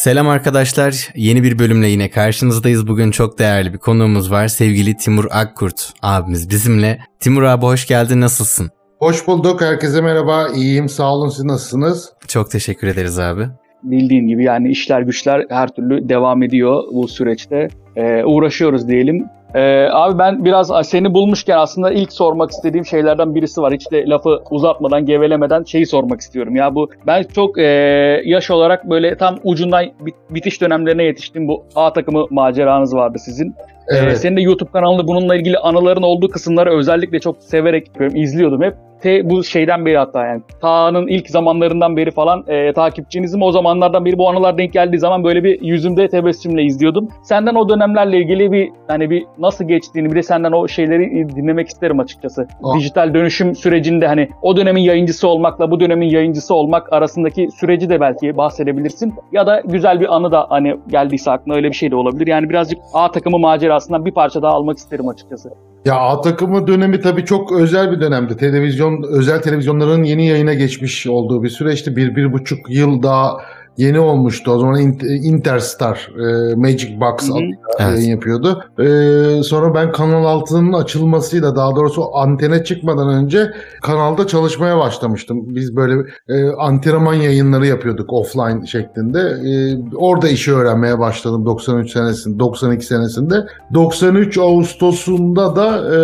Selam arkadaşlar. Yeni bir bölümle yine karşınızdayız. Bugün çok değerli bir konuğumuz var. Sevgili Timur Akkurt abimiz bizimle. Timur abi hoş geldin. Nasılsın? Hoş bulduk. Herkese merhaba. İyiyim. Sağ olun. Siz nasılsınız? Çok teşekkür ederiz abi. Bildiğin gibi yani işler güçler her türlü devam ediyor bu süreçte. Ee, uğraşıyoruz diyelim. Ee, abi ben biraz seni bulmuşken aslında ilk sormak istediğim şeylerden birisi var. Hiç de lafı uzatmadan, gevelemeden şeyi sormak istiyorum. Ya bu ben çok e, yaş olarak böyle tam ucundan bitiş dönemlerine yetiştim. Bu A takımı maceranız vardı sizin. Evet. Ee, senin de YouTube kanalında bununla ilgili anıların olduğu kısımları özellikle çok severek izliyordum hep te, bu şeyden beri hatta yani Ta'nın ilk zamanlarından beri falan e, takipçinizim. O zamanlardan beri bu anılar denk geldiği zaman böyle bir yüzümde tebessümle izliyordum. Senden o dönemlerle ilgili bir hani bir nasıl geçtiğini bir de senden o şeyleri dinlemek isterim açıkçası. Aa. Dijital dönüşüm sürecinde hani o dönemin yayıncısı olmakla bu dönemin yayıncısı olmak arasındaki süreci de belki bahsedebilirsin. Ya da güzel bir anı da hani geldiyse aklına öyle bir şey de olabilir. Yani birazcık A takımı macerasından bir parça daha almak isterim açıkçası. Ya A takımı dönemi tabii çok özel bir dönemdi. Televizyon, özel televizyonların yeni yayına geçmiş olduğu bir süreçti. Bir, bir buçuk yıl daha yeni olmuştu. O zaman Interstar e, Magic Box Hı-hı. adıyla evet. yayın yapıyordu. E, sonra ben Kanal 6'nın açılmasıyla daha doğrusu antene çıkmadan önce kanalda çalışmaya başlamıştım. Biz böyle e, antrenman yayınları yapıyorduk offline şeklinde. E, orada işi öğrenmeye başladım 93 senesinde, 92 senesinde. 93 Ağustos'unda da e,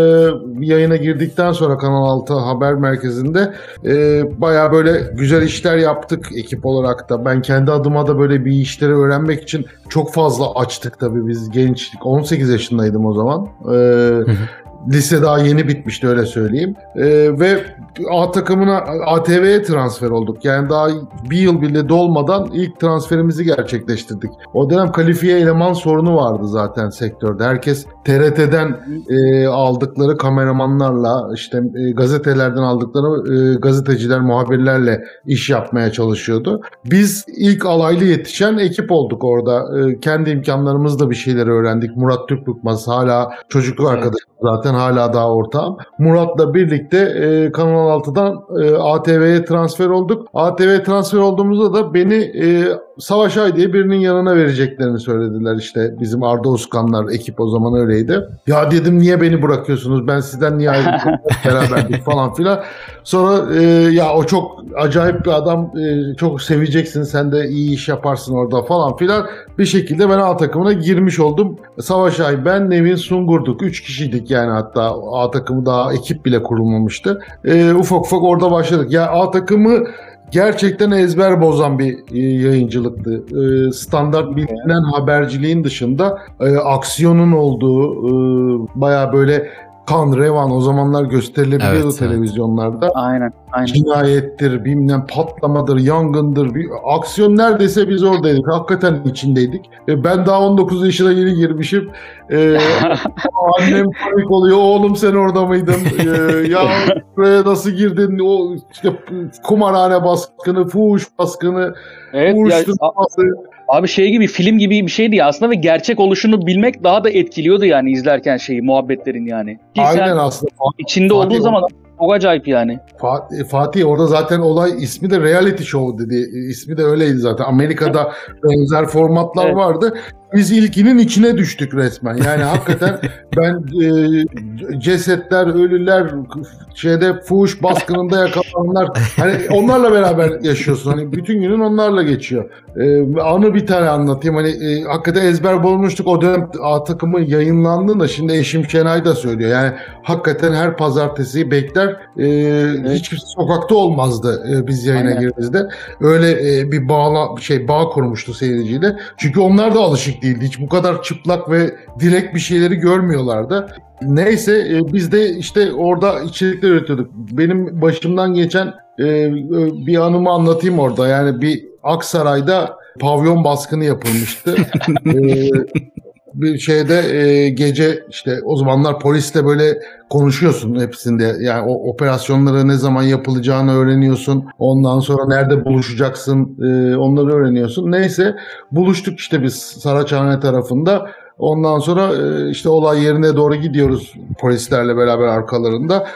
yayına girdikten sonra Kanal 6 haber merkezinde e, baya böyle güzel işler yaptık ekip olarak da. Ben kendi kendi adıma da böyle bir işleri öğrenmek için çok fazla açtık tabii biz gençlik. 18 yaşındaydım o zaman. Ee, lise daha yeni bitmişti öyle söyleyeyim. Ee, ve A takımına ATV'ye transfer olduk. Yani daha bir yıl bile dolmadan ilk transferimizi gerçekleştirdik. O dönem kalifiye eleman sorunu vardı zaten sektörde. Herkes TRT'den e, aldıkları kameramanlarla işte e, gazetelerden aldıkları e, gazeteciler, muhabirlerle iş yapmaya çalışıyordu. Biz ilk alaylı yetişen ekip olduk orada. E, kendi imkanlarımızla bir şeyler öğrendik. Murat Türkbükmaz hala çocukluk arkadaşı zaten hala daha ortağım. Murat'la birlikte e, Kanal 6'dan e, ATV'ye transfer olduk. ATV transfer olduğumuzda da beni e, Savaş Ay diye birinin yanına vereceklerini söylediler işte bizim Arda Uskanlar ekip o zaman öyleydi. Ya dedim niye beni bırakıyorsunuz ben sizden niye ayrıldım beraberdik falan filan. Sonra e, ya o çok acayip bir adam e, çok seveceksin sen de iyi iş yaparsın orada falan filan. Bir şekilde ben A takımına girmiş oldum. Savaş Ay ben Nevin Sungur'duk. Üç kişiydik yani hatta A takımı daha ekip bile kurulmamıştı. E, ufak ufak orada başladık. Ya A takımı gerçekten ezber bozan bir e, yayıncılıktı. E, standart bilinen haberciliğin dışında e, aksiyonun olduğu, baya böyle kan, revan o zamanlar gösterilebiliyordu evet, televizyonlarda. Aynen, aynen. Cinayettir, bilmem patlamadır, yangındır. Bir, aksiyon neredeyse biz oradaydık. Hakikaten içindeydik. E, ben daha 19 yaşına yeni girmişim. E, annem panik oluyor. Oğlum sen orada mıydın? E, ya buraya nasıl girdin? O işte kumarhane baskını, fuhuş baskını, evet, uyuşturması. Ya, Abi şey gibi film gibi bir şeydi ya aslında ve gerçek oluşunu bilmek daha da etkiliyordu yani izlerken şeyi muhabbetlerin yani. Ki Aynen aslında. İçinde Fatih olduğu zaman çok acayip yani. Fatih, Fatih orada zaten olay ismi de reality show dedi. İsmi de öyleydi zaten. Amerika'da benzer formatlar evet. vardı biz ilkinin içine düştük resmen. Yani hakikaten ben e, cesetler, ölüler, şeyde fuhuş baskınında yakalananlar hani onlarla beraber yaşıyorsun. Hani bütün günün onlarla geçiyor. E, anı bir tane anlatayım. Hani e, hakikaten ezber bulmuştuk. O dönem A takımı yayınlandığında şimdi eşim Şenay da söylüyor. Yani hakikaten her pazartesi bekler. E, evet. Hiçbir sokakta olmazdı e, biz yayına Aynen. girdiğimizde. Öyle e, bir bağla şey bağ kurmuştu seyirciyle. Çünkü onlar da alışık değildi. Hiç bu kadar çıplak ve direkt bir şeyleri görmüyorlardı. Neyse e, biz de işte orada içerikler üretiyorduk. Benim başımdan geçen e, e, bir anımı anlatayım orada. Yani bir Aksaray'da pavyon baskını yapılmıştı. bir şeyde e, gece işte o zamanlar polisle böyle konuşuyorsun hepsinde. Yani o operasyonları ne zaman yapılacağını öğreniyorsun. Ondan sonra nerede buluşacaksın e, onları öğreniyorsun. Neyse buluştuk işte biz Saraçhane tarafında. Ondan sonra e, işte olay yerine doğru gidiyoruz polislerle beraber arkalarında.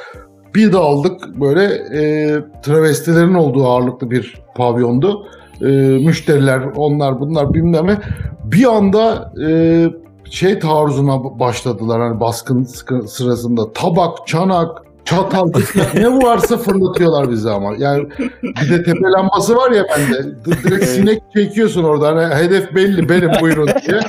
Bir de aldık böyle e, travestilerin olduğu ağırlıklı bir pavyondu. e, müşteriler onlar bunlar bilmem ne. Bir anda e, şey taarruzuna başladılar hani baskın sırasında tabak, çanak, çatal, ne varsa fırlatıyorlar bize ama. Yani bir de tepe lambası var ya bende. Direkt sinek çekiyorsun orada. Hani hedef belli benim buyurun diye.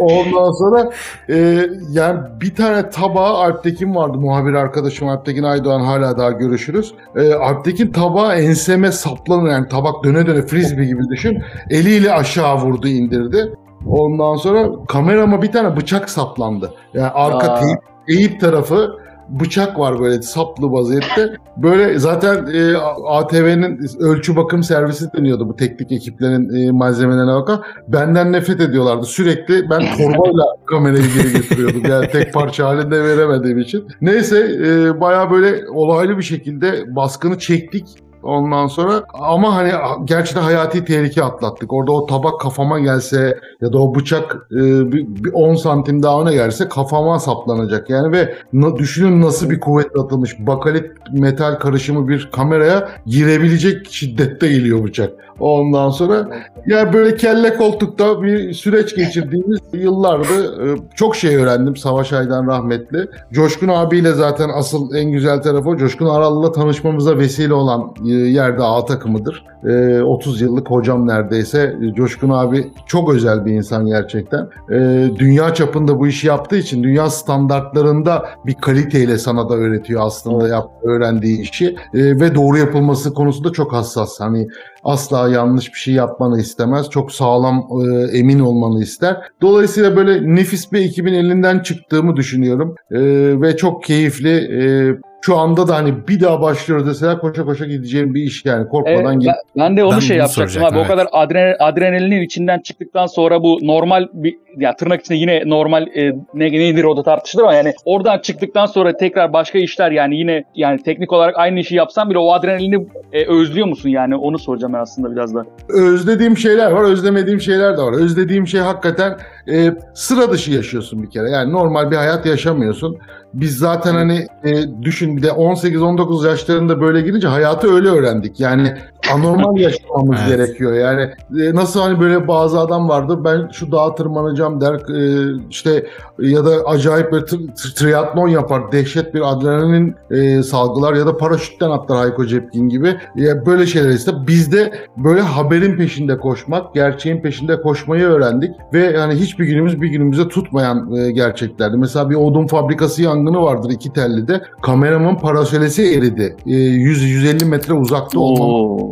Ondan sonra e, yani bir tane tabağı Alptekin vardı muhabir arkadaşım Alptekin Aydoğan hala daha görüşürüz. E, Alptekin tabağı enseme saplanır yani tabak döne döne frisbee gibi düşün. Eliyle aşağı vurdu indirdi. Ondan sonra kamerama bir tane bıçak saplandı. Yani arka teyip, teyip tarafı bıçak var böyle saplı vaziyette. Böyle zaten e, ATV'nin ölçü bakım servisi deniyordu bu teknik ekiplerin e, malzemelerine bakan. Benden nefret ediyorlardı. Sürekli ben torbayla kamerayı geri getiriyordum. Yani tek parça halinde veremediğim için. Neyse e, baya böyle olaylı bir şekilde baskını çektik. Ondan sonra ama hani gerçekten hayati tehlike atlattık. Orada o tabak kafama gelse ya da o bıçak e, bir, bir 10 santim daha öne gelse kafama saplanacak. Yani ve na, düşünün nasıl bir kuvvet atılmış bakalit metal karışımı bir kameraya girebilecek şiddette geliyor bıçak. Ondan sonra yani böyle kelle koltukta bir süreç geçirdiğimiz yıllardı. E, çok şey öğrendim Savaş Aydan rahmetli. Coşkun abiyle zaten asıl en güzel tarafı Coşkun Aral'la tanışmamıza vesile olan e, yerde A takımıdır. 30 e, yıllık hocam neredeyse. Coşkun abi çok özel bir insan gerçekten. Dünya çapında bu işi yaptığı için dünya standartlarında bir kaliteyle sana da öğretiyor aslında yap, öğrendiği işi. Ve doğru yapılması konusunda çok hassas. Hani asla yanlış bir şey yapmanı istemez. Çok sağlam e, emin olmanı ister. Dolayısıyla böyle nefis bir ekibin elinden çıktığımı düşünüyorum. E, ve çok keyifli e, şu anda da hani bir daha başlıyoruz deseler koşa koşa gideceğim bir iş yani korkmadan evet, ben, ben de onu ben şey yapacaktım abi evet. o kadar adrenal, adrenalinin içinden çıktıktan sonra bu normal bir ya tırnak içinde yine normal e, ne nedir o da tartışılır ama yani oradan çıktıktan sonra tekrar başka işler yani yine yani teknik olarak aynı işi yapsan bile o adrenalini e, özlüyor musun yani onu soracağım ben aslında biraz da. Özlediğim şeyler var, özlemediğim şeyler de var. Özlediğim şey hakikaten e, sıra dışı yaşıyorsun bir kere. Yani normal bir hayat yaşamıyorsun. Biz zaten hani e, düşün bir de 18-19 yaşlarında böyle girince hayatı öyle öğrendik. Yani anormal yaşamamız evet. gerekiyor. Yani e, nasıl hani böyle bazı adam vardı ben şu dağa tırmanacağım der e, işte ya da acayip bir triatlon yapar. Dehşet bir adrenalin e, salgılar ya da paraşütten atlar Hayko Cepkin gibi. Ya böyle şeyler ise biz de böyle haberin peşinde koşmak, gerçeğin peşinde koşmayı öğrendik ve yani hiçbir günümüz bir günümüze tutmayan e, gerçeklerdi. Mesela bir odun fabrikası yangını vardır iki tellide. Kameraman parasolesi eridi. E, 100-150 metre uzakta olmam.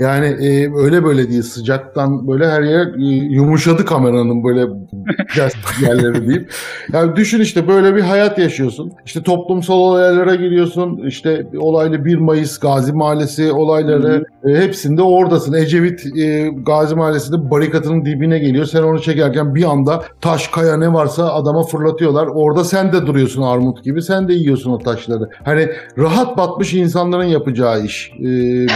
Yani e, öyle böyle değil sıcaktan böyle her yer e, yumuşadı kameranın böyle yerleri deyip. Yani düşün işte böyle bir hayat yaşıyorsun. İşte toplumsal olaylara giriyorsun. İşte olaylı 1 Mayıs Gazi Mahallesi olayları e, hepsinde oradasın. Ecevit e, Gazi Mahallesi'nde barikatının dibine geliyor. Sen onu çekerken bir anda taş kaya ne varsa adama fırlatıyorlar. Orada sen de duruyorsun armut gibi. Sen de yiyorsun o taşları. Hani rahat batmış insanların yapacağı iş e,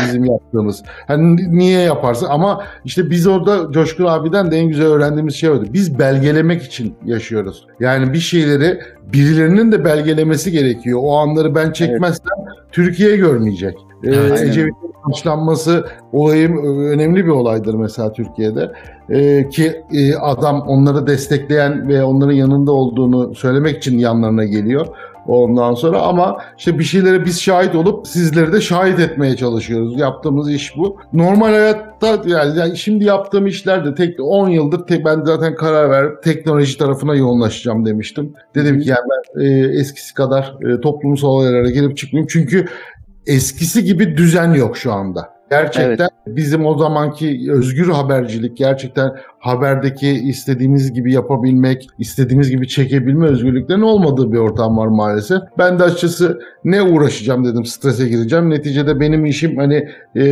bizim yaptığımız. Hani niye yaparsın? Ama işte biz orada Coşkun abiden de en güzel öğrendiğimiz şey oydu. Biz belgelemek için yaşıyoruz. Yani bir şeyleri birilerinin de belgelemesi gerekiyor. O anları ben çekmezsem evet. Türkiye görmeyecek. Ee, Ecevit'in başlanması olayım önemli bir olaydır mesela Türkiye'de. Ee, ki e, adam onları destekleyen ve onların yanında olduğunu söylemek için yanlarına geliyor. Ondan sonra ama işte bir şeylere biz şahit olup sizleri de şahit etmeye çalışıyoruz. Yaptığımız iş bu. Normal hayatta yani, yani şimdi yaptığım işlerde tek 10 yıldır tek ben zaten karar verip teknoloji tarafına yoğunlaşacağım demiştim. Dedim ki yani ben e, eskisi kadar e, toplumsal olaylara girip çıkmayayım. Çünkü eskisi gibi düzen yok şu anda. Gerçekten evet. bizim o zamanki özgür habercilik gerçekten haberdeki istediğimiz gibi yapabilmek, istediğimiz gibi çekebilme özgürlüklerinin olmadığı bir ortam var maalesef. Ben de açıkçası ne uğraşacağım dedim strese gireceğim. Neticede benim işim hani e,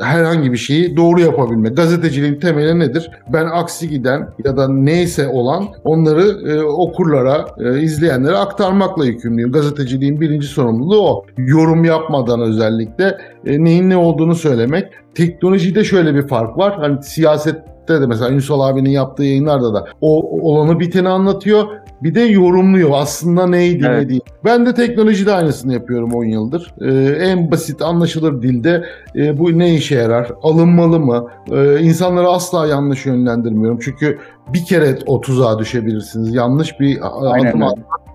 herhangi bir şeyi doğru yapabilmek. Gazeteciliğin temeli nedir? Ben aksi giden ya da neyse olan onları e, okurlara, e, izleyenlere aktarmakla yükümlüyüm. Gazeteciliğin birinci sorumluluğu o. Yorum yapmadan özellikle e, neyin ne olduğunu söylemek. Teknolojide şöyle bir fark var. Hani siyaset de mesela Ünsal abinin yaptığı yayınlarda da o olanı biteni anlatıyor. Bir de yorumluyor aslında neydi Evet. ne değil. Ben de teknolojide aynısını yapıyorum 10 yıldır. Ee, en basit anlaşılır dilde e, bu ne işe yarar? Alınmalı mı? Ee, insanları asla yanlış yönlendirmiyorum. Çünkü bir kere o tuzağa düşebilirsiniz. Yanlış bir Aynen adım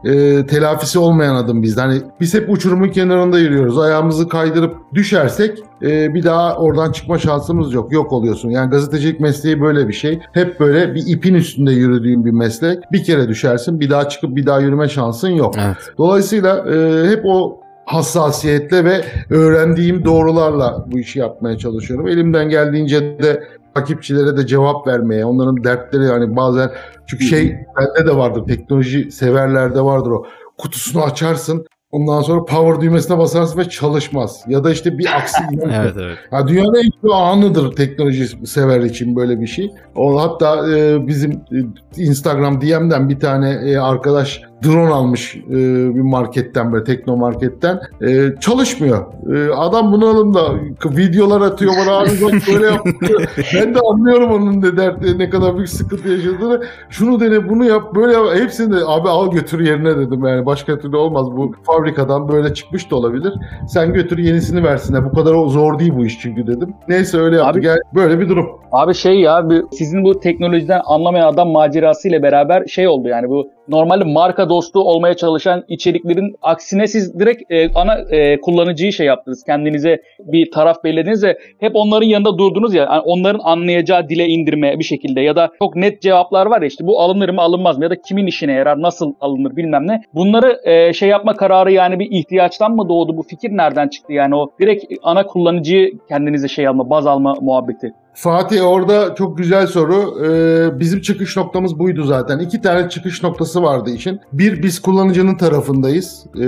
öyle. e, telafisi olmayan adım bizde. Hani biz hep uçurumun kenarında yürüyoruz. Ayağımızı kaydırıp düşersek e, bir daha oradan çıkma şansımız yok. Yok oluyorsun. Yani gazetecilik mesleği böyle bir şey. Hep böyle bir ipin üstünde yürüdüğün bir meslek. Bir kere düşersin bir daha çıkıp bir daha yürüme şansın yok. Evet. Dolayısıyla e, hep o hassasiyetle ve öğrendiğim doğrularla bu işi yapmaya çalışıyorum. Elimden geldiğince de takipçilere de cevap vermeye, onların dertleri yani bazen çünkü şey bende de vardır, teknoloji severlerde vardır o. Kutusunu açarsın, ondan sonra power düğmesine basarsın ve çalışmaz. Ya da işte bir aksi Evet evet. ya dünyanın en kötü anıdır teknoloji sever için böyle bir şey. O hatta e, bizim e, Instagram DM'den bir tane e, arkadaş drone almış e, bir marketten böyle tekno marketten. E, çalışmıyor. E, adam bunalımda videolar atıyor bana abi bak böyle yapıyor. ben de anlıyorum onun de dertleri ne kadar büyük sıkıntı yaşadığını. Şunu dene bunu yap böyle yap. Hepsini de abi al götür yerine dedim yani başka türlü olmaz bu fabrikadan böyle çıkmış da olabilir. Sen götür yenisini versinler. Bu kadar zor değil bu iş çünkü dedim. Neyse öyle yaptı. Abi- Gel, böyle bir durum. Abi şey ya sizin bu teknolojiden anlamayan adam macerası ile beraber şey oldu yani bu normalde marka dostu olmaya çalışan içeriklerin aksine siz direkt e, ana e, kullanıcıyı şey yaptınız. Kendinize bir taraf belirlediniz ve hep onların yanında durdunuz ya. Yani onların anlayacağı dile indirme bir şekilde ya da çok net cevaplar var ya işte bu alınır mı alınmaz mı ya da kimin işine yarar nasıl alınır bilmem ne. Bunları e, şey yapma kararı yani bir ihtiyaçtan mı doğdu bu fikir nereden çıktı yani o direkt ana kullanıcıyı kendinize şey alma baz alma muhabbeti. Fatih orada çok güzel soru. Ee, bizim çıkış noktamız buydu zaten. İki tane çıkış noktası vardı işin. Bir biz kullanıcının tarafındayız ee,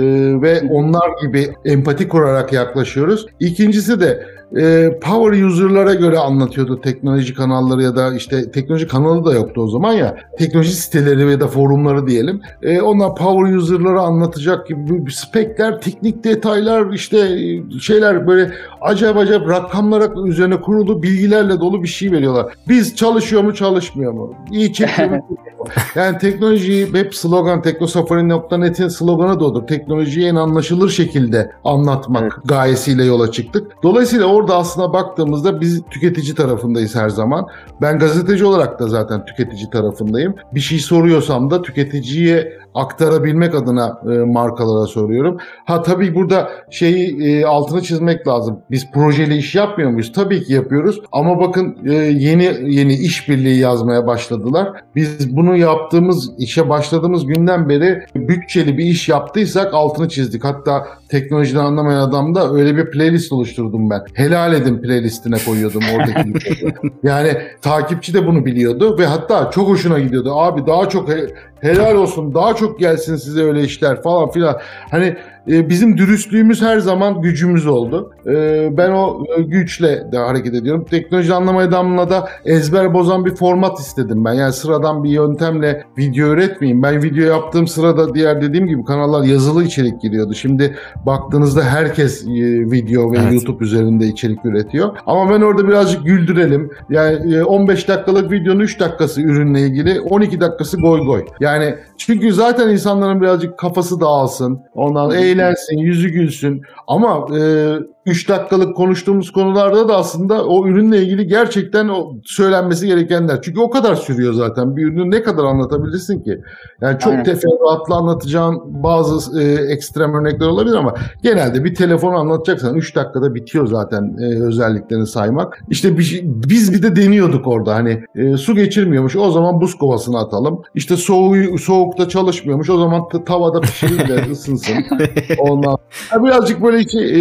ve onlar gibi empati kurarak yaklaşıyoruz. İkincisi de e, power user'lara göre anlatıyordu teknoloji kanalları ya da işte teknoloji kanalı da yoktu o zaman ya. Teknoloji siteleri ya da forumları diyelim. E, onlar power user'lara anlatacak gibi spekler, teknik detaylar işte e, şeyler böyle acayip acayip rakamlara üzerine kurulu bilgilerle dolu bir şey veriyorlar. Biz çalışıyor mu çalışmıyor mu? İyi çekiyor mu? yani teknolojiyi hep slogan teknosafari.net'in sloganı da odur. Teknolojiyi en anlaşılır şekilde anlatmak gayesiyle yola çıktık. Dolayısıyla orada aslında baktığımızda biz tüketici tarafındayız her zaman. Ben gazeteci olarak da zaten tüketici tarafındayım. Bir şey soruyorsam da tüketiciye aktarabilmek adına e, markalara soruyorum. Ha tabii burada şeyi e, altını çizmek lazım. Biz projeli iş yapmıyor muyuz? Tabii ki yapıyoruz. Ama bakın e, yeni yeni işbirliği yazmaya başladılar. Biz bunu yaptığımız işe başladığımız günden beri bütçeli bir iş yaptıysak altını çizdik. Hatta teknolojiden anlamayan adamda öyle bir playlist oluşturdum ben. Helal edin playlistine koyuyordum oradaki. Yani takipçi de bunu biliyordu ve hatta çok hoşuna gidiyordu. Abi daha çok helal olsun daha çok gelsin size öyle işler falan filan. Hani bizim dürüstlüğümüz her zaman gücümüz oldu. E, ben o e, güçle de hareket ediyorum. Teknoloji anlamaya damla da ezber bozan bir format istedim ben. Yani sıradan bir yöntemle video üretmeyeyim. Ben video yaptığım sırada diğer dediğim gibi kanallar yazılı içerik giriyordu. Şimdi baktığınızda herkes e, video ve Evet. YouTube üzerinde içerik üretiyor. Ama ben orada birazcık güldürelim. Yani e, 15 dakikalık videonun 3 dakikası ürünle ilgili, 12 dakikası goy goy. Yani çünkü zaten insanların birazcık kafası dağılsın. Ondan eğlensin, yüzü gülsün. Ama 3 dakikalık konuştuğumuz konularda da aslında o ürünle ilgili gerçekten o söylenmesi gerekenler. Çünkü o kadar sürüyor zaten. Bir ürünü ne kadar anlatabilirsin ki? Yani çok Aynen. teferruatlı anlatacağın bazı e, ekstrem örnekler olabilir ama genelde bir telefon anlatacaksan 3 dakikada bitiyor zaten e, özelliklerini saymak. İşte bir şey, biz bir de deniyorduk orada hani e, su geçirmiyormuş o zaman buz kovasına atalım. İşte soğuğu, soğukta çalışmıyormuş o zaman tavada pişirin de ısınsın. Ondan Ha, birazcık böyle işte, e,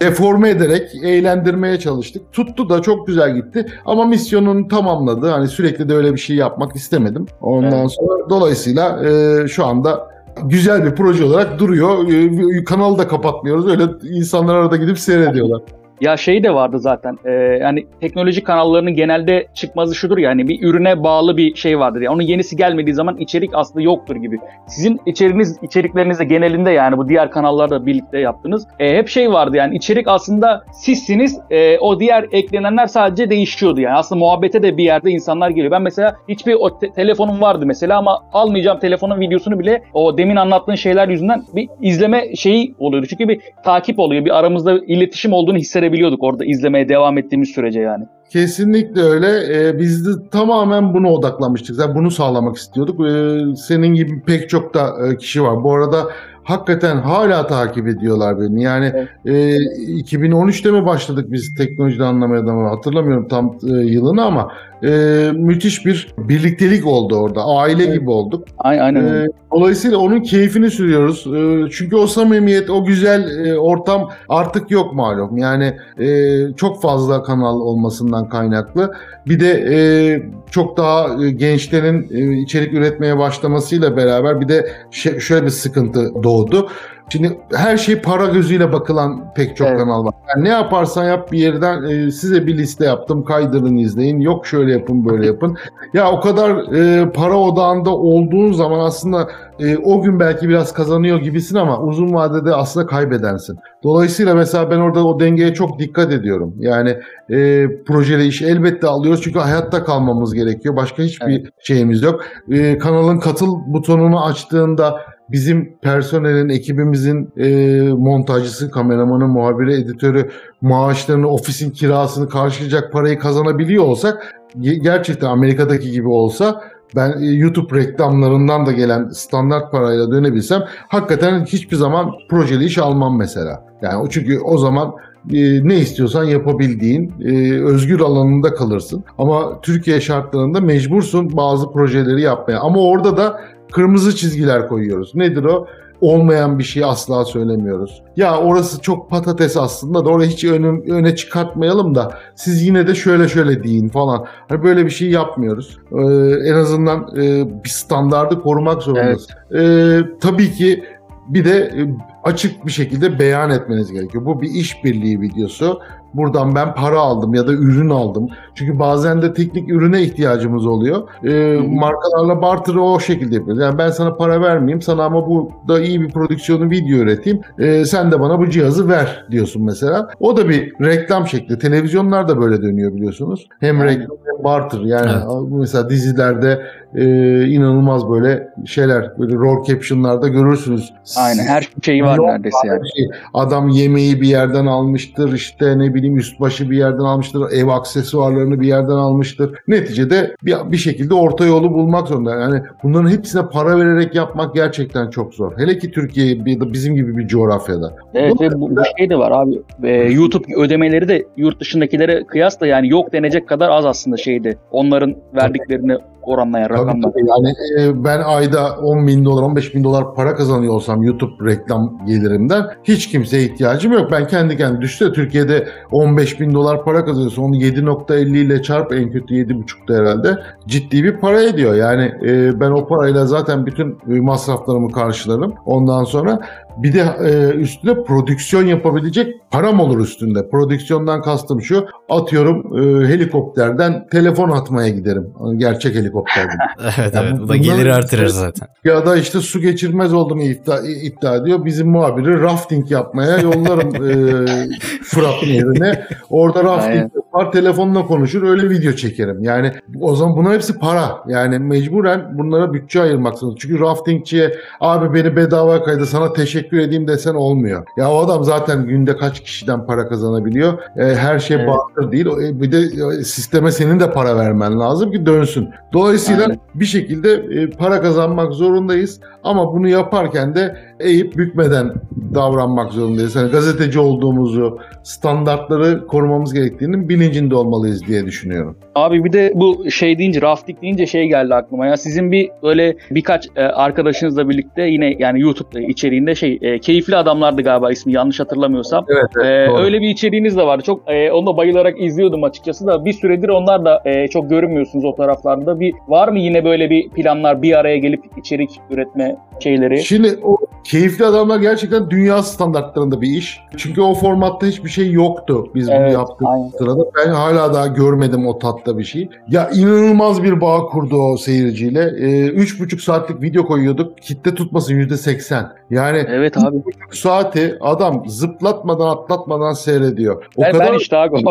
deforme ederek eğlendirmeye çalıştık. Tuttu da çok güzel gitti ama misyonunu tamamladı. Hani sürekli de öyle bir şey yapmak istemedim. Ondan Evet. sonra dolayısıyla e, şu anda güzel bir proje olarak duruyor. E, kanalı da kapatmıyoruz. Öyle insanlar arada gidip seyrediyorlar. Ya şey de vardı zaten. E, yani teknoloji kanallarının genelde çıkmazı şudur yani bir ürüne bağlı bir şey vardır. Yani onun yenisi gelmediği zaman içerik aslında yoktur gibi. Sizin içeriğiniz içeriklerinizde genelinde yani bu diğer kanallarda birlikte yaptınız. E, hep şey vardı yani içerik aslında sizsiniz. E, o diğer eklenenler sadece değişiyordu yani. Aslında muhabbete de bir yerde insanlar geliyor. Ben mesela hiçbir o te- telefonum vardı mesela ama almayacağım telefonun videosunu bile o demin anlattığın şeyler yüzünden bir izleme şeyi oluyordu. Çünkü bir takip oluyor. Bir aramızda iletişim olduğunu hissedebiliyorduk orada izlemeye devam ettiğimiz sürece yani. Kesinlikle öyle. Ee, biz de tamamen buna odaklanmıştık. Zaten bunu sağlamak istiyorduk. Ee, senin gibi pek çok da e, kişi var. Bu arada hakikaten hala takip ediyorlar beni. Yani Evet. e, 2013'te mi başladık biz teknolojide anlamaya da hatırlamıyorum tam e, yılını ama e, müthiş bir birliktelik oldu orada. Aile gibi olduk. Aynen. Ee, dolayısıyla onun keyfini sürüyoruz. Ee, çünkü o samimiyet, o güzel e, ortam artık yok malum. Yani e, çok fazla kanal olmasından kaynaklı. Bir de e, çok daha e, gençlerin e, içerik üretmeye başlamasıyla beraber bir de şöyle bir sıkıntı doğdu. Şimdi her şey para gözüyle bakılan pek çok Evet. kanal var. Yani ne yaparsan yap bir yerden e, size bir liste yaptım kaydırın izleyin. Yok şöyle yapın böyle yapın. Ya o kadar e, para odağında olduğun zaman aslında e, o gün belki biraz kazanıyor gibisin ama uzun vadede aslında kaybedensin. Dolayısıyla mesela ben orada o dengeye çok dikkat ediyorum. Yani e, projeli iş elbette alıyoruz çünkü hayatta kalmamız gerekiyor. Başka hiçbir şeyimiz yok. E, kanalın katıl butonunu açtığında bizim personelin, ekibimizin e, montajcısı, kameramanı, muhabiri, editörü maaşlarını, ofisin kirasını karşılayacak parayı kazanabiliyor olsak ge- gerçekten Amerika'daki gibi olsa ben e, YouTube reklamlarından da gelen standart parayla dönebilsem hakikaten hiçbir zaman projeli iş almam mesela. Yani çünkü o zaman e, ne istiyorsan yapabildiğin e, özgür alanında kalırsın. Ama Türkiye şartlarında mecbursun bazı projeleri yapmaya. Ama orada da kırmızı çizgiler koyuyoruz. Nedir o? Olmayan bir şeyi asla söylemiyoruz. Ya orası çok patates aslında da orayı hiç öne, öne çıkartmayalım da siz yine de şöyle şöyle deyin falan. Hani böyle bir şey yapmıyoruz. Ee, en azından e, bir standardı korumak zorundayız. Ee, tabii ki bir de e, açık bir şekilde beyan etmeniz gerekiyor. Bu bir işbirliği videosu. Buradan ben para aldım ya da ürün aldım. Çünkü bazen de teknik ürüne ihtiyacımız oluyor. Ee, markalarla barter'ı o şekilde yapıyoruz. Yani ben sana para vermeyeyim, sana ama burada iyi bir prodüksiyonu video üreteyim. Ee, sen de bana bu cihazı ver diyorsun mesela. O da bir reklam şekli. Televizyonlar da böyle dönüyor biliyorsunuz. Hem reklam hem barter. Yani Evet. mesela dizilerde e, inanılmaz böyle şeyler, böyle role caption'larda görürsünüz. Aynen her şeyi var Yok, neredeyse yani. şey, Adam yemeği bir yerden almıştır, işte ne bileyim üst başı bir yerden almıştır, ev aksesuarlarını bir yerden almıştır. Neticede bir, bir şekilde orta yolu bulmak zorunda. Yani bunların hepsine para vererek yapmak gerçekten çok zor. Hele ki Türkiye bir bizim gibi bir coğrafyada. Evet ve bu, bu şey de var abi. Ee, YouTube ödemeleri de yurt dışındakilere kıyasla yani yok denecek kadar az aslında şeydi. Onların verdiklerini oranlayan Tabii. Yani e, ben ayda 10 bin dolar, 15 bin dolar para kazanıyor olsam YouTube reklam gelirimden hiç kimseye ihtiyacım yok. Ben kendi kendime düşse Türkiye'de 15 bin dolar para kazanıyorsa onu 7.50 ile çarp en kötü 7.5'da herhalde ciddi bir para ediyor. Yani e, ben o parayla zaten bütün e, masraflarımı karşılarım. Ondan sonra bir de e, üstüne prodüksiyon yapabilecek param olur üstünde. Prodüksiyondan kastım şu. Atıyorum e, helikopterden telefon atmaya giderim. Gerçek helikopterden. Evet Ya evet bu- da bunların gelir artırır zaten. Ya da işte su geçirmez olduğumu iddia, iddia ediyor. Bizim muhabiri rafting yapmaya yollarım e, Fırat Nehri'ne. Orada rafting Aynen. yapar, telefonla konuşur, öyle video çekerim. Yani o zaman bunlar hepsi para. Yani mecburen bunlara bütçe ayırmak zorunda. Çünkü raftingçiye abi beni bedava kaydı sana teşekkür edeyim desen olmuyor. Ya o adam zaten günde kaç kişiden para kazanabiliyor. E, her şey Evet. batıl değil. E, bir de e, sisteme senin de para vermen lazım ki dönsün. Dolayısıyla. Bir şekilde e, para kazanmak zorundayız. Ama bunu yaparken de eğip bükmeden davranmak zorundayız. Yani gazeteci olduğumuzu, standartları korumamız gerektiğinin bilincinde olmalıyız diye düşünüyorum. Abi bir de bu şey deyince rafting deyince şey geldi aklıma ya sizin bir öyle birkaç e, arkadaşınızla birlikte yine yani YouTube içeriğinde şey e, keyifli adamlardı galiba ismi yanlış hatırlamıyorsam. Evet, Ee, öyle bir içeriğiniz de vardı. Çok e, onu da bayılarak izliyordum açıkçası da bir süredir onlar da e, çok görünmüyorsunuz o taraflarda. Bir var mı yine böyle bir planlar bir araya gelip içerik üretme şeyleri? Şimdi o keyifli adamlar gerçekten dünya standartlarında bir iş. Çünkü o formatta hiçbir şey yoktu biz bunu Evet, yaptığımız aynen. sırada. Ben hala daha görmedim o tatta bir şey. Ya inanılmaz bir bağ kurdu o seyirciyle. Ee, üç buçuk saatlik video koyuyorduk. Kitle tutması yüzde seksen. Yani Evet abi. buçuk saati adam zıplatmadan atlatmadan seyrediyor. O Ben, kadar ben işte abi.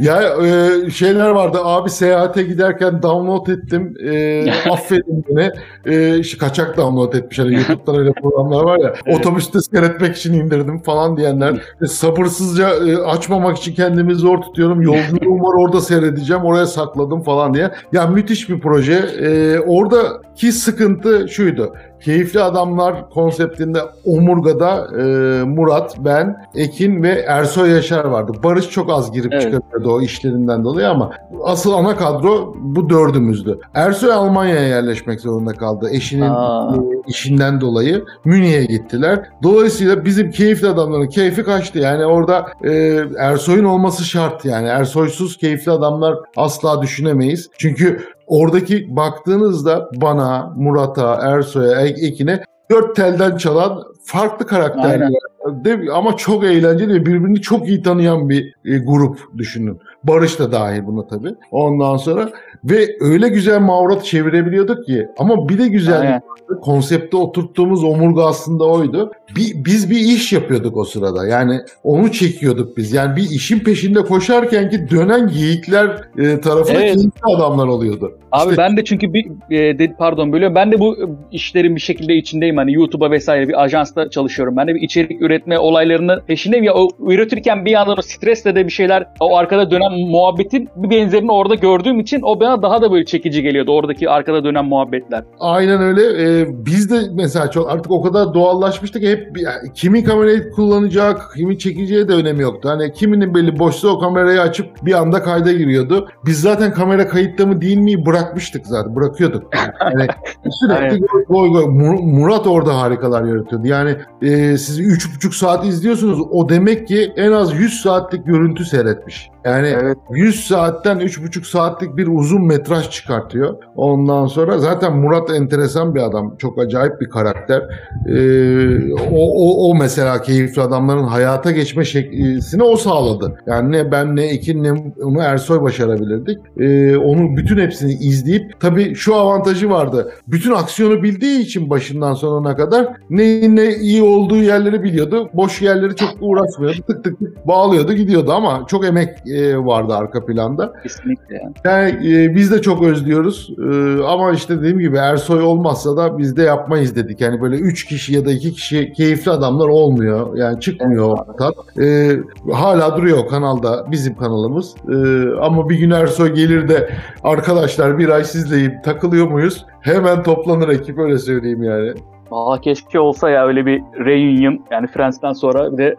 ya e, şeyler vardı abi seyahate giderken download ettim e, affedin beni e, kaçak download etmiş hani YouTube'dan öyle programlar var ya Evet. otobüste seyretmek için indirdim falan diyenler E, sabırsızca e, açmamak için kendimi zor tutuyorum yolculuğum var orada seyredeceğim oraya sakladım falan diye. Ya müthiş bir proje. E, oradaki sıkıntı şuydu Keyifli Adamlar konseptinde Omurga'da e, Murat, ben, Ekin ve Ersoy Yaşar vardı. Barış çok az girip Evet. çıkıyordu o işlerinden dolayı ama asıl ana kadro bu dördümüzdü. Ersoy Almanya'ya yerleşmek zorunda kaldı. Eşinin Aa. işinden dolayı Münih'e gittiler. Dolayısıyla bizim Keyifli Adamların keyfi kaçtı. Yani orada e, Ersoy'un olması şart yani. Ersoysuz Keyifli Adamlar asla düşünemeyiz. Çünkü oradaki baktığınızda bana, Murat'a, Ersoy'a, Ek- Ekin'e dört telden çalan farklı karakterler. Aynen. Mi? Ama çok eğlenceli ve birbirini çok iyi tanıyan bir e, grup düşünün. Barış da dahil buna tabii. Ondan sonra ve öyle güzel mavrat çevirebiliyorduk ki ama bir de güzellik vardı. Konsepte oturttuğumuz omurga aslında oydu. Bir, biz bir iş yapıyorduk o sırada. Yani onu çekiyorduk biz. Yani bir işin peşinde koşarken ki dönen geyikler e, tarafında Evet. keyifli adamlar oluyordu. Abi İşte- ben de çünkü bir e, de- pardon bölüyorum. Ben de bu işlerin bir şekilde içindeyim. Hani YouTube'a vesaire bir ajansta çalışıyorum. Ben de bir içerik üretme olaylarını peşindeyim. Ya o üretirken bir yandan o stresle de bir şeyler o arkada dönen muhabbetin bir benzerini orada gördüğüm için o bana daha da böyle çekici geliyordu. Oradaki arkada dönen muhabbetler. Aynen öyle. Ee, biz de mesela çok artık o kadar doğallaşmıştık hep yani kimin kamerayı kullanacak, kimin çekeceği de önemi yoktu. Hani kiminin belli boşsa o kamerayı açıp bir anda kayda giriyordu. Biz zaten kamera kayıtta mı değil mi bırakmıştık zaten. Bırakıyorduk. Yani sürekli goy goy. Mur- Murat orada harikalar yaratıyordu. Yani e, siz üç buçuk saat izliyorsunuz. O demek ki en az 100 saatlik görüntü seyretmiş. Yani Evet. 100 saatten 3,5 saatlik bir uzun metraj çıkartıyor. Ondan sonra zaten Murat enteresan bir adam. Çok acayip bir karakter. Ee, o, o, o mesela keyifli adamların hayata geçme şeklisini o sağladı. Yani ne ben ne Ekin ne onu Ersoy başarabilirdik. Ee, onu bütün hepsini izleyip tabii şu avantajı vardı. Bütün aksiyonu bildiği için başından sonuna kadar neyin ne iyi olduğu yerleri biliyordu. Boş yerleri çok uğraşmıyordu. Tık tık tık bağlıyordu gidiyordu ama çok emek e, vardı arka planda. Kesinlikle yani. E, biz de çok özlüyoruz. E, ama işte dediğim gibi Ersoy olmazsa da biz de yapmayız dedik. Yani böyle 3 kişi ya da 2 kişi keyifli adamlar olmuyor. Yani çıkmıyor Evet tat. E, hala duruyor kanalda bizim kanalımız. E, ama bir gün Ersoy gelir de arkadaşlar bir ay sizleyip takılıyor muyuz? Hemen toplanır ekip öyle söyleyeyim yani. Aa keşke olsa ya öyle bir reunion yani Friends'ten sonra bir de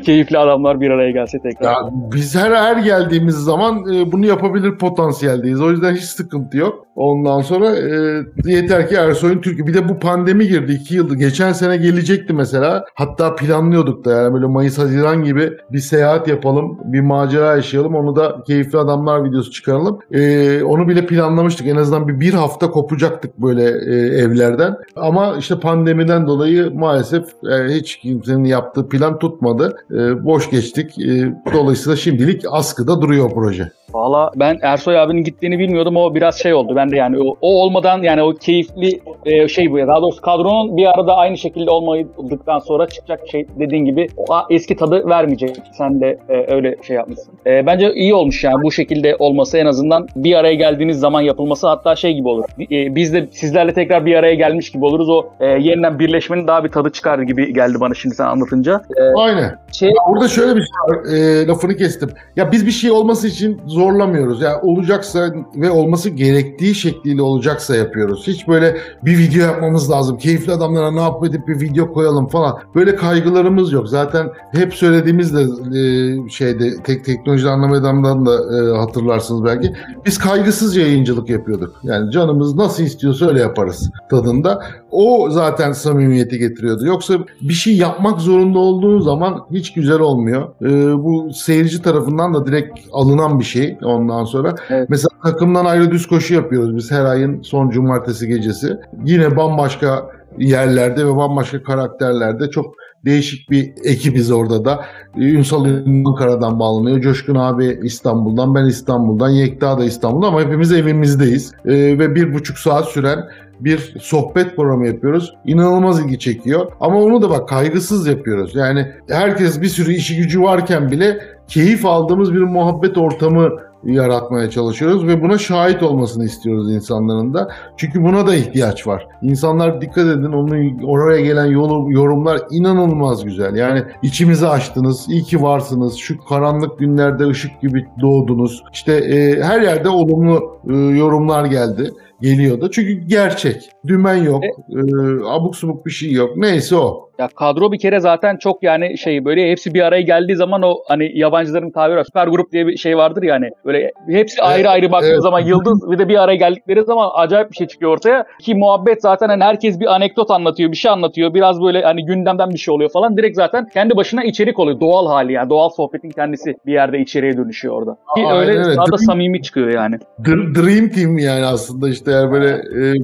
keyifli adamlar bir araya gelse tekrar. Ya biz her her geldiğimiz zaman e, bunu yapabilir potansiyeldeyiz. O yüzden hiç sıkıntı yok. Ondan sonra e, yeter ki Ersoy'un Türkiye. Bir de bu pandemi girdi iki yıldır. Geçen sene gelecekti mesela. Hatta planlıyorduk da yani böyle Mayıs Haziran gibi bir seyahat yapalım. Bir macera yaşayalım. Onu da keyifli adamlar videosu çıkaralım. E, onu bile planlamıştık. En azından bir, bir hafta kopacaktık böyle e, evlerden. Ama işte pandemiden dolayı maalesef e, hiç kimsenin yaptığı plan tutmadı. E, boş geçtik. E, dolayısıyla şimdilik askıda duruyor proje. Valla ben Ersoy abinin gittiğini bilmiyordum. O biraz şey oldu. Ben de yani o, o olmadan yani o keyifli e, şey bu. ya. Daha doğrusu kadronun bir arada aynı şekilde olmadıktan sonra çıkacak şey dediğin gibi o eski tadı vermeyecek. Sen de e, öyle şey yapmışsın. E, bence iyi olmuş yani bu şekilde olması en azından bir araya geldiğiniz zaman yapılması hatta şey gibi olur. E, biz de sizlerle tekrar bir araya gelmiş gibi oluruz. O e, yeniden birleşmenin daha bir tadı çıkardı gibi geldi bana şimdi sen anlatınca. E, Aynen. şey Burada şöyle bir şey var. E, lafını kestim. Ya biz bir şey olması için zorlamıyoruz. Ya olacaksa ve olması gerektiği şekliyle olacaksa yapıyoruz. Hiç böyle bir video yapmamız lazım. Keyifli adamlara ne yapıp edip bir video koyalım falan. Böyle kaygılarımız yok. Zaten hep söylediğimiz de e, şeyde tek teknoloji anlamayandan da e, hatırlarsınız belki. Biz kaygısız yayıncılık yapıyorduk. Yani canımız nasıl istiyorsa öyle yaparız tadında. O zaten samimiyeti getiriyordu. Yoksa bir şey yapmak zorunda olduğun zaman hiç güzel olmuyor. Ee, bu seyirci tarafından da direkt alınan bir şey ondan sonra. Evet. Mesela takımdan ayrı düz koşu yapıyoruz biz her ayın son cumartesi gecesi. Yine bambaşka yerlerde ve bambaşka karakterlerde çok değişik bir ekibiz orada da. Ünsal Ankara'dan bağlanıyor. Coşkun abi İstanbul'dan, ben İstanbul'dan, Yekta da İstanbul'dan ama hepimiz evimizdeyiz. Ee, ve bir buçuk saat süren bir sohbet programı yapıyoruz. İnanılmaz ilgi çekiyor. Ama onu da bak kaygısız yapıyoruz. Yani herkes bir sürü işi gücü varken bile keyif aldığımız bir muhabbet ortamı yaratmaya çalışıyoruz ve buna şahit olmasını istiyoruz insanların da. Çünkü buna da ihtiyaç var. İnsanlar dikkat edin onun oraya gelen yolu, yorumlar inanılmaz güzel. Yani içimizi açtınız, iyi ki varsınız, şu karanlık günlerde ışık gibi doğdunuz. İşte e, her yerde olumlu e, yorumlar geldi geliyordu. Çünkü gerçek. Dümen yok. E, e, abuk subuk bir şey yok. Neyse o. Ya kadro bir kere zaten çok yani şey böyle hepsi bir araya geldiği zaman o hani yabancıların tabiri var. Süper grup diye bir şey vardır yani. Böyle hepsi evet, ayrı ayrı baktığı evet. zaman yıldız bir de bir araya geldikleri zaman acayip bir şey çıkıyor ortaya. Ki muhabbet zaten hani herkes bir anekdot anlatıyor, bir şey anlatıyor. Biraz böyle hani gündemden bir şey oluyor falan. Direkt zaten kendi başına içerik oluyor. Doğal hali yani. Doğal sohbetin kendisi bir yerde içeriye dönüşüyor orada. Ki Aa, öyle evet. daha da samimi çıkıyor yani. Dream Team yani aslında işte yani böyle e,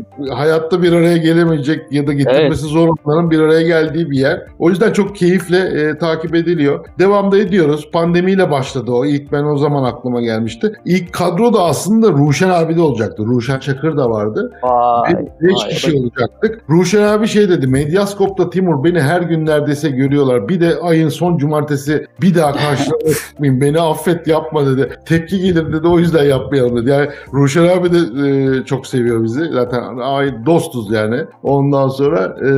hayatta bir araya gelemeyecek ya da getirmesi evet. zor olanların bir araya geldiği bir yer. O yüzden çok keyifle e, takip ediliyor. Devamda ediyoruz. Pandemiyle başladı o. İlk ben o zaman aklıma gelmişti. İlk kadro da aslında Ruşen abi de olacaktı. Ruşen Çakır da vardı. Vay, 5 kişi evet. olacaktık. Ruşen abi şey dedi. Medyaskop'ta Timur beni her gün neredeyse görüyorlar. Bir de ayın son cumartesi bir daha karşılamayayım. beni affet yapma dedi. Tepki gelir dedi. O yüzden yapmayalım dedi. Yani Ruşen abi de e, çok seviyor bizi. Zaten ay dostuz yani. Ondan sonra e,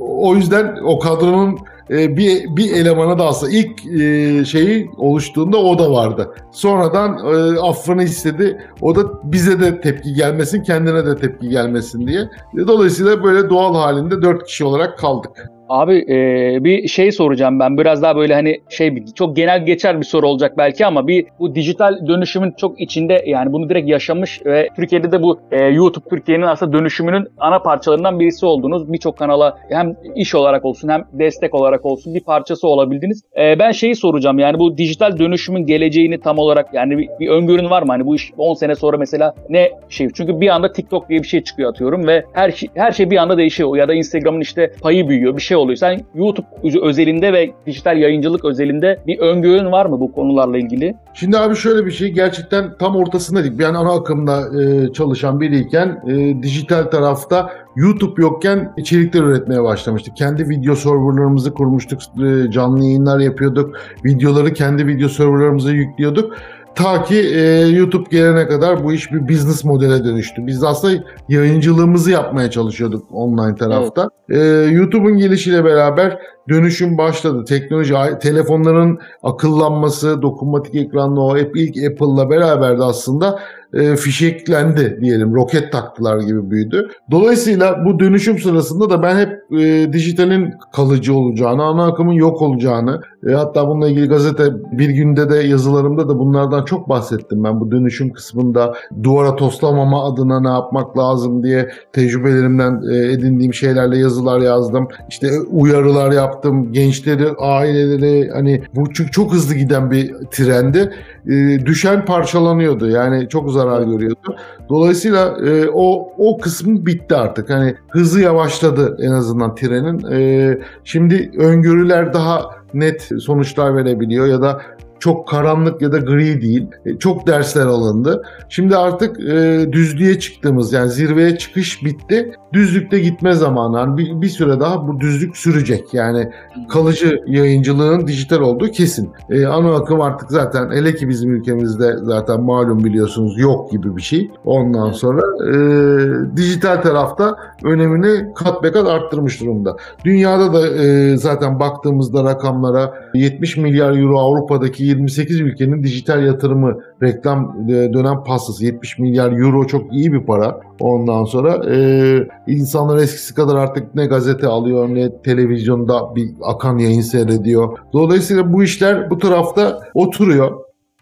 o yüzden o kadronun e, bir bir elemana da aslında ilk e, şeyi oluştuğunda o da vardı. Sonradan e, affını istedi. O da bize de tepki gelmesin, kendine de tepki gelmesin diye. Dolayısıyla böyle doğal halinde dört kişi olarak kaldık. Abi e, bir şey soracağım ben biraz daha böyle hani şey çok genel geçer bir soru olacak belki ama bir bu dijital dönüşümün çok içinde yani bunu direkt yaşamış ve Türkiye'de de bu e, YouTube Türkiye'nin aslında dönüşümünün ana parçalarından birisi oldunuz. Birçok kanala hem iş olarak olsun hem destek olarak olsun bir parçası olabildiniz. E, ben şeyi soracağım yani bu dijital dönüşümün geleceğini tam olarak yani bir, bir öngörün var mı? Hani bu iş 10 sene sonra mesela ne şey? Çünkü bir anda TikTok diye bir şey çıkıyor atıyorum ve her her şey bir anda değişiyor ya da Instagram'ın işte payı büyüyor bir şey oluyor. Sen YouTube özelinde ve dijital yayıncılık özelinde bir öngörün var mı bu konularla ilgili? Şimdi abi şöyle bir şey gerçekten tam ortasındaydık. Ben ana akımda e, çalışan biriyken e, dijital tarafta YouTube yokken içerikler üretmeye başlamıştık. Kendi video serverlarımızı kurmuştuk, e, canlı yayınlar yapıyorduk, videoları kendi video serverlarımıza yüklüyorduk. Ta ki e, YouTube gelene kadar bu iş bir business modele dönüştü. Biz aslında yayıncılığımızı yapmaya çalışıyorduk online tarafta. Evet. E, YouTube'un gelişiyle beraber dönüşüm başladı. Teknoloji, telefonların akıllanması, dokunmatik ekranlı o ilk Apple'la beraber de aslında e, fişeklendi diyelim. Roket taktılar gibi büyüdü. Dolayısıyla bu dönüşüm sırasında da ben hep e, dijitalin kalıcı olacağını, ana akımın yok olacağını, e, hatta bununla ilgili gazete bir günde de yazılarımda da bunlardan çok bahsettim ben. Bu dönüşüm kısmında duvara toslamama adına ne yapmak lazım diye tecrübelerimden e, edindiğim şeylerle yazılar yazdım. İşte uyarılar yaptım. Gençleri, aileleri hani bu çok, çok hızlı giden bir trendi. E, düşen parçalanıyordu. Yani çok zarar görüyordu. Dolayısıyla e, o o kısmı bitti artık. Hani hızı yavaşladı en azından trenin. E, şimdi öngörüler daha net sonuçlar verebiliyor ya da çok karanlık ya da gri değil. E, çok dersler alındı. Şimdi artık e, düzlüğe çıktığımız yani zirveye çıkış bitti. Düzlükte gitme zamanı. Yani bir, bir süre daha bu düzlük sürecek. Yani kalıcı yayıncılığın dijital olduğu kesin. E, ana akım artık zaten hele ki bizim ülkemizde zaten malum biliyorsunuz yok gibi bir şey. Ondan sonra e, dijital tarafta önemini kat be kat arttırmış durumda. Dünyada da e, zaten baktığımızda rakamlara 70 milyar euro Avrupa'daki 28 ülkenin dijital yatırımı reklam e, dönem pastası 70 milyar euro çok iyi bir para. Ondan sonra e, insanlar eskisi kadar artık ne gazete alıyor ne televizyonda bir akan yayın seyrediyor. Dolayısıyla bu işler bu tarafta oturuyor.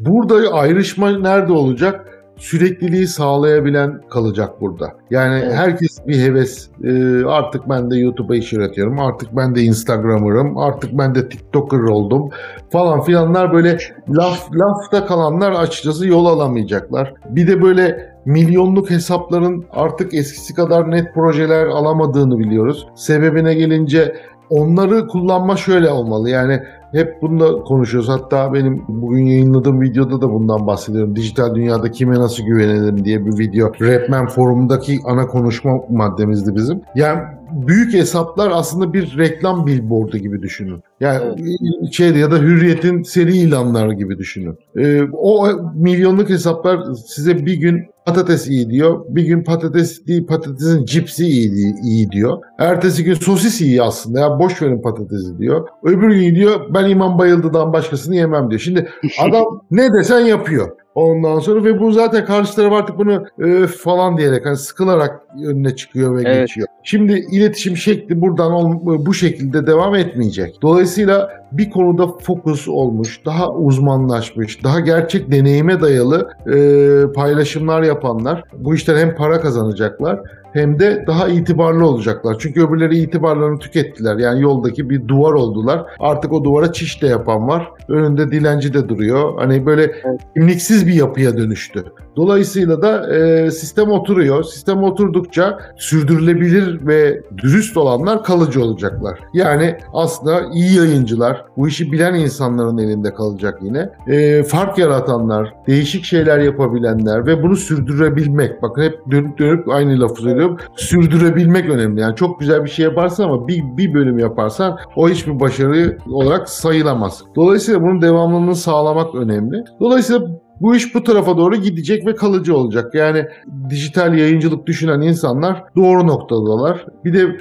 Burada ayrışma nerede olacak? Sürekliliği sağlayabilen kalacak burada. Yani evet. herkes bir heves. E, artık ben de YouTube'a iş üretiyorum. Artık ben de Instagram'ırım. Artık ben de TikToker oldum. Falan filanlar böyle laf lafta kalanlar açıkçası yol alamayacaklar. Bir de böyle milyonluk hesapların artık eskisi kadar net projeler alamadığını biliyoruz. Sebebine gelince onları kullanma şöyle olmalı. Yani hep bunda konuşuyoruz. Hatta benim bugün yayınladığım videoda da bundan bahsediyorum. Dijital dünyada kime nasıl güvenelim diye bir video. Rapman forumundaki ana konuşma maddemizdi bizim. Yani büyük hesaplar aslında bir reklam billboardu gibi düşünün. Yani evet. şeyde ya da hürriyetin seri ilanları gibi düşünün. Ee, o milyonluk hesaplar size bir gün patates iyi diyor. Bir gün patates değil patatesin cipsi iyi, iyi diyor. Ertesi gün sosis iyi aslında ya boş verin patatesi diyor. Öbür gün diyor ben İmam Bayıldı'dan başkasını yemem diyor. Şimdi adam ne desen yapıyor. Ondan sonra ve bu zaten karşı taraf artık bunu e, falan diyerek hani sıkılarak önüne çıkıyor ve evet. geçiyor. Şimdi iletişim şekli buradan bu şekilde devam etmeyecek. Dolayısıyla bir konuda fokus olmuş, daha uzmanlaşmış, daha gerçek deneyime dayalı e, paylaşımlar yapanlar bu işten hem para kazanacaklar hem de daha itibarlı olacaklar. Çünkü öbürleri itibarlarını tükettiler. Yani yoldaki bir duvar oldular. Artık o duvara çiş de yapan var. Önünde dilenci de duruyor. Hani böyle kimliksiz bir yapıya dönüştü. Dolayısıyla da e, sistem oturuyor. Sistem oturdukça sürdürülebilir ve dürüst olanlar kalıcı olacaklar. Yani aslında iyi yayıncılar, bu işi bilen insanların elinde kalacak yine. E, fark yaratanlar, değişik şeyler yapabilenler ve bunu sürdürebilmek. Bakın hep dönüp dönüp aynı lafı söylüyorum. Sürdürebilmek önemli. Yani çok güzel bir şey yaparsan ama bir, bir bölüm yaparsan o hiçbir başarı olarak sayılamaz. Dolayısıyla bunun devamlılığını sağlamak önemli. Dolayısıyla bu iş bu tarafa doğru gidecek ve kalıcı olacak. Yani dijital yayıncılık düşünen insanlar doğru noktadalar. Bir de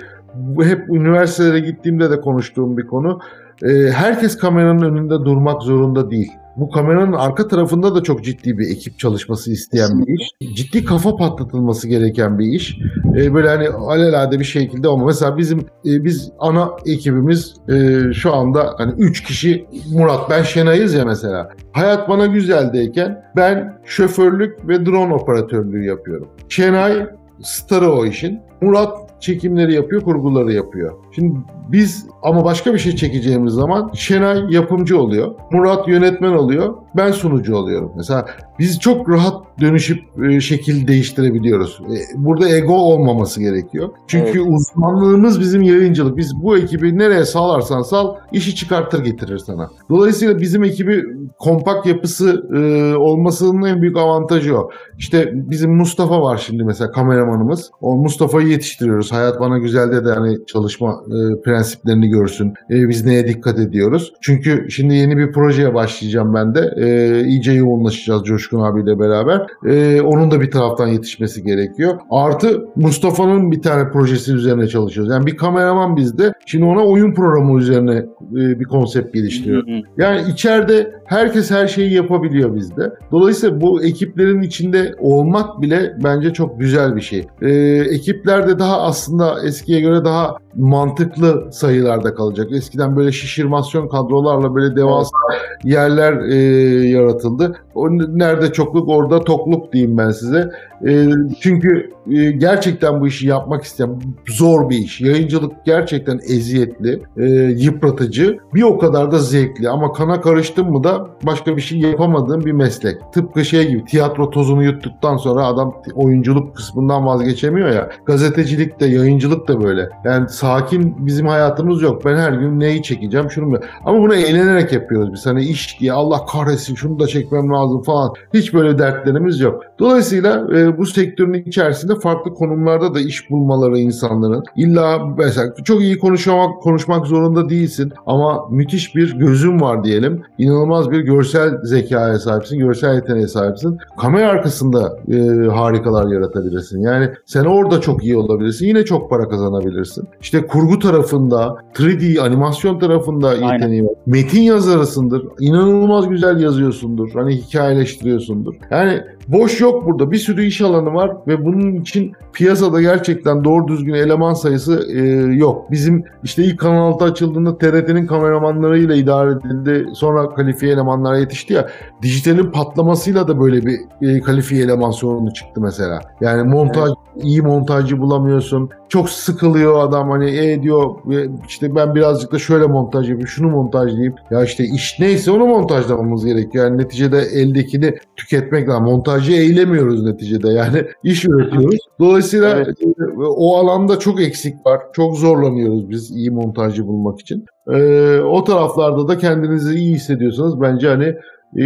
hep üniversitelere gittiğimde de konuştuğum bir konu. Herkes kameranın önünde durmak zorunda değil bu kameranın arka tarafında da çok ciddi bir ekip çalışması isteyen bir iş. Ciddi kafa patlatılması gereken bir iş. E, böyle hani alelade bir şekilde olma. Mesela bizim e, biz ana ekibimiz e, şu anda hani 3 kişi Murat ben Şenay'ız ya mesela. Hayat bana güzeldeyken ben şoförlük ve drone operatörlüğü yapıyorum. Şenay starı o işin. Murat çekimleri yapıyor, kurguları yapıyor. Şimdi biz ama başka bir şey çekeceğimiz zaman Şenay yapımcı oluyor. Murat yönetmen oluyor. Ben sunucu oluyorum. Mesela biz çok rahat dönüşüp e, şekil değiştirebiliyoruz. E, burada ego olmaması gerekiyor. Çünkü evet. uzmanlığımız bizim yayıncılık. Biz bu ekibi nereye sağlarsan sal işi çıkartır getirir sana. Dolayısıyla bizim ekibi kompakt yapısı e, olmasının en büyük avantajı o. İşte bizim Mustafa var şimdi mesela kameramanımız. O Mustafa'yı yetiştiriyoruz. Hayat bana güzelde de hani çalışma e, prensiplerini görsün. E, biz neye dikkat ediyoruz? Çünkü şimdi yeni bir projeye başlayacağım ben de. E, iyice yoğunlaşacağız Coşkun abiyle beraber. E, onun da bir taraftan yetişmesi gerekiyor. Artı Mustafa'nın bir tane projesi üzerine çalışıyoruz. Yani bir kameraman bizde. Şimdi ona oyun programı üzerine e, bir konsept geliştiriyor. Yani içeride herkes her şeyi yapabiliyor bizde. Dolayısıyla bu ekiplerin içinde olmak bile bence çok güzel bir şey. E, ekipler de daha aslında eskiye göre daha mantıklı sayılarda kalacak. Eskiden böyle şişirmasyon kadrolarla böyle devasa yerler e, yaratıldı. O nerede çokluk orada tokluk diyeyim ben size. E, çünkü e, gerçekten bu işi yapmak isteyen zor bir iş. Yayıncılık gerçekten eziyetli, e, yıpratıcı, bir o kadar da zevkli. Ama kana karıştın mı da başka bir şey yapamadığın bir meslek. Tıpkı şey gibi tiyatro tozunu yuttuktan sonra adam oyunculuk kısmından vazgeçemiyor ya. Gazetecilik de yayıncılık da böyle. Yani sakin bizim hayatımız yok. Ben her gün neyi çekeceğim şunu mu? Ama bunu eğlenerek yapıyoruz biz. Hani iş diye Allah kahretsin şunu da çekmem lazım falan. Hiç böyle dertlerimiz yok. Dolayısıyla e, bu sektörün içerisinde farklı konumlarda da iş bulmaları insanların. İlla mesela çok iyi konuşmak konuşmak zorunda değilsin ama müthiş bir gözün var diyelim. İnanılmaz bir görsel zekaya sahipsin, görsel yeteneğe sahipsin. Kamera arkasında e, harikalar yaratabilirsin. Yani sen orada çok iyi olabilirsin. Yine çok para kazanabilirsin. İşte kurgu tarafında, 3D animasyon tarafında yeteneği var. Metin yazarısındır. İnanılmaz güzel yazıyorsundur. Hani hikayeleştiriyorsundur. Yani boş yok burada. Bir sürü iş alanı var ve bunun için piyasada gerçekten doğru düzgün eleman sayısı e, yok. Bizim işte ilk Kanal 6 açıldığında TRT'nin kameramanlarıyla idare edildi. Sonra kalifiye elemanlara yetişti ya. Dijitalin patlamasıyla da böyle bir e, kalifiye eleman sorunu çıktı mesela. Yani montaj, evet. iyi montajcı bulamıyorsun. Çok sıkılıyor adam hani e diyor işte ben birazcık da şöyle montaj yapayım, şunu montajlayayım. Ya işte iş neyse onu montajlamamız gerekiyor. Yani neticede eldekini tüketmek lazım. Montajı eylemiyoruz neticede. Yani iş üretiyoruz. Dolayısıyla Evet. e, o alanda çok eksik var. Çok zorlanıyoruz biz iyi montajcı bulmak için. Ee, o taraflarda da kendinizi iyi hissediyorsanız bence hani e,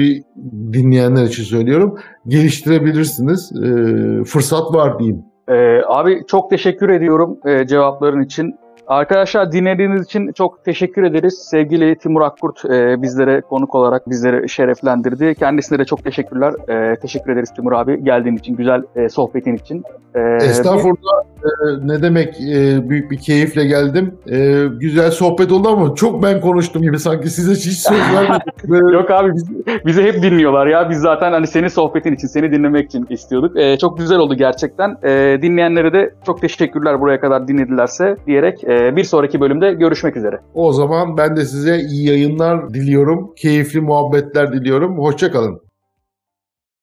dinleyenler için söylüyorum geliştirebilirsiniz. Ee, fırsat var diyeyim. Ee, abi çok teşekkür ediyorum e, cevapların için. Arkadaşlar dinlediğiniz için çok teşekkür ederiz. Sevgili Timur Akkurt e, bizlere konuk olarak bizleri şereflendirdi. Kendisine de çok teşekkürler. E, teşekkür ederiz Timur abi geldiğin için, güzel e, sohbetin için. E, Estağfurullah e, ne demek e, büyük bir keyifle geldim. E, güzel sohbet oldu ama çok ben konuştum gibi sanki size hiç söz vermedim. Yok abi biz, bizi hep dinliyorlar ya. Biz zaten hani senin sohbetin için, seni dinlemek için istiyorduk. Ee, çok güzel oldu gerçekten. Ee, dinleyenlere de çok teşekkürler buraya kadar dinledilerse diyerek e, bir sonraki bölümde görüşmek üzere. O zaman ben de size iyi yayınlar diliyorum. Keyifli muhabbetler diliyorum. Hoşçakalın.